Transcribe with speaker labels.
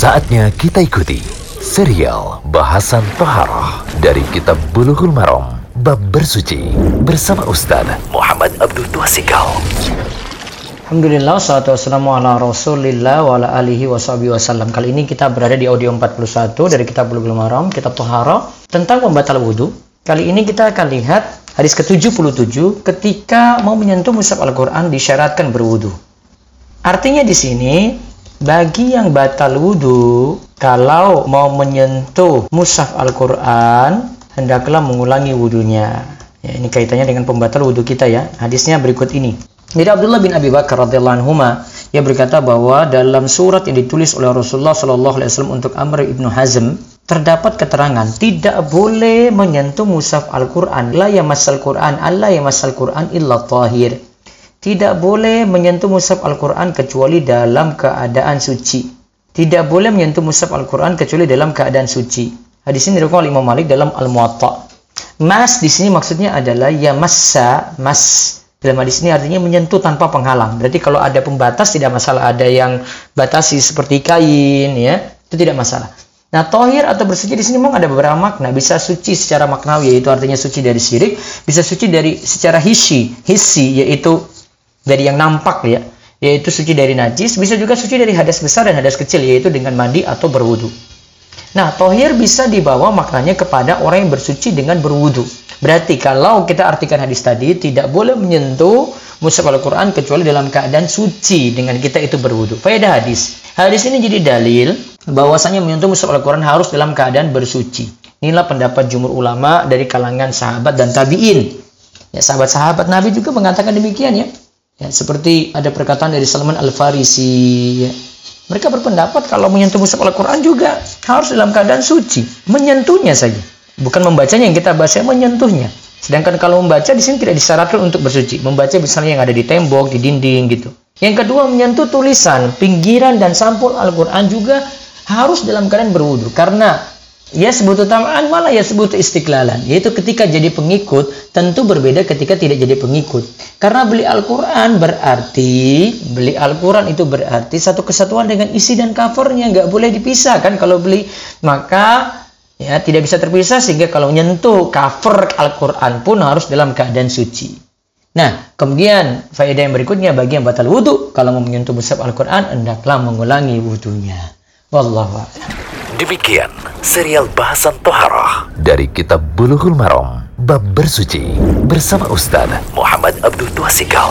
Speaker 1: Saatnya kita ikuti serial bahasan Toharoh dari Kitab Bulughul Maram Bab Bersuci bersama Ustaz Muhammad Abdul Tuasikal.
Speaker 2: Alhamdulillah, salatu wassalamu ala rasulillah wa ala alihi wa wasallam. Kali ini kita berada di audio 41 dari kitab Bulughul Maram, kitab Tohara, tentang pembatal wudhu. Kali ini kita akan lihat hadis ke-77 ketika mau menyentuh mushaf Al-Quran disyaratkan berwudhu. Artinya di sini, bagi yang batal wudhu, kalau mau menyentuh mushaf Al-Quran, hendaklah mengulangi wudhunya. Ya, ini kaitannya dengan pembatal wudhu kita ya. Hadisnya berikut ini. Dari Abdullah bin Abi Bakar radhiyallahu anhu ia berkata bahwa dalam surat yang ditulis oleh Rasulullah Shallallahu alaihi wasallam untuk Amr ibnu Hazm terdapat keterangan tidak boleh menyentuh mushaf Al-Qur'an la yamasal Qur'an alla yamasal Qur'an illa tahir. Tidak boleh menyentuh mushaf Al-Qur'an kecuali dalam keadaan suci. Tidak boleh menyentuh mushaf Al-Qur'an kecuali dalam keadaan suci. Hadis ini diriwayatkan oleh Imam Malik dalam Al-Muwatta. Mas di sini maksudnya adalah yamassa mas dalam hadis ini artinya menyentuh tanpa penghalang. Berarti kalau ada pembatas tidak masalah. Ada yang batasi seperti kain, ya itu tidak masalah. Nah, tohir atau bersuci di sini memang ada beberapa makna. Bisa suci secara maknawi, yaitu artinya suci dari syirik. Bisa suci dari secara hisi, hisi, yaitu dari yang nampak, ya, yaitu suci dari najis. Bisa juga suci dari hadas besar dan hadas kecil, yaitu dengan mandi atau berwudu. Nah, tohir bisa dibawa maknanya kepada orang yang bersuci dengan berwudu. Berarti kalau kita artikan hadis tadi, tidak boleh menyentuh mushaf Al-Quran kecuali dalam keadaan suci dengan kita itu berwudu. Faedah hadis. Hadis ini jadi dalil bahwasanya menyentuh mushaf Al-Quran harus dalam keadaan bersuci. Inilah pendapat jumhur ulama dari kalangan sahabat dan tabi'in. Ya, sahabat-sahabat Nabi juga mengatakan demikian ya. Ya. Seperti ada perkataan dari Salman Al-Farisi. Ya mereka berpendapat kalau menyentuh mushaf Al-Quran juga harus dalam keadaan suci. Menyentuhnya saja. Bukan membacanya yang kita baca, menyentuhnya. Sedangkan kalau membaca di sini tidak disyaratkan untuk bersuci. Membaca misalnya yang ada di tembok, di dinding gitu. Yang kedua, menyentuh tulisan, pinggiran dan sampul Al-Quran juga harus dalam keadaan berwudu. Karena Ya sebut utamaan malah ya sebut istiqlalan. Yaitu ketika jadi pengikut tentu berbeda ketika tidak jadi pengikut. Karena beli Al-Quran berarti, beli Al-Quran itu berarti satu kesatuan dengan isi dan covernya. Nggak boleh dipisah kan kalau beli. Maka ya tidak bisa terpisah sehingga kalau nyentuh cover Al-Quran pun harus dalam keadaan suci. Nah, kemudian faedah yang berikutnya bagi yang batal wudhu, kalau mau menyentuh mushaf Al-Quran, hendaklah mengulangi wudhunya. Wallahu
Speaker 1: Demikian serial bahasan Toharoh dari Kitab Bulughul Maram Bab Bersuci bersama Ustaz Muhammad Abdul Tuasikal.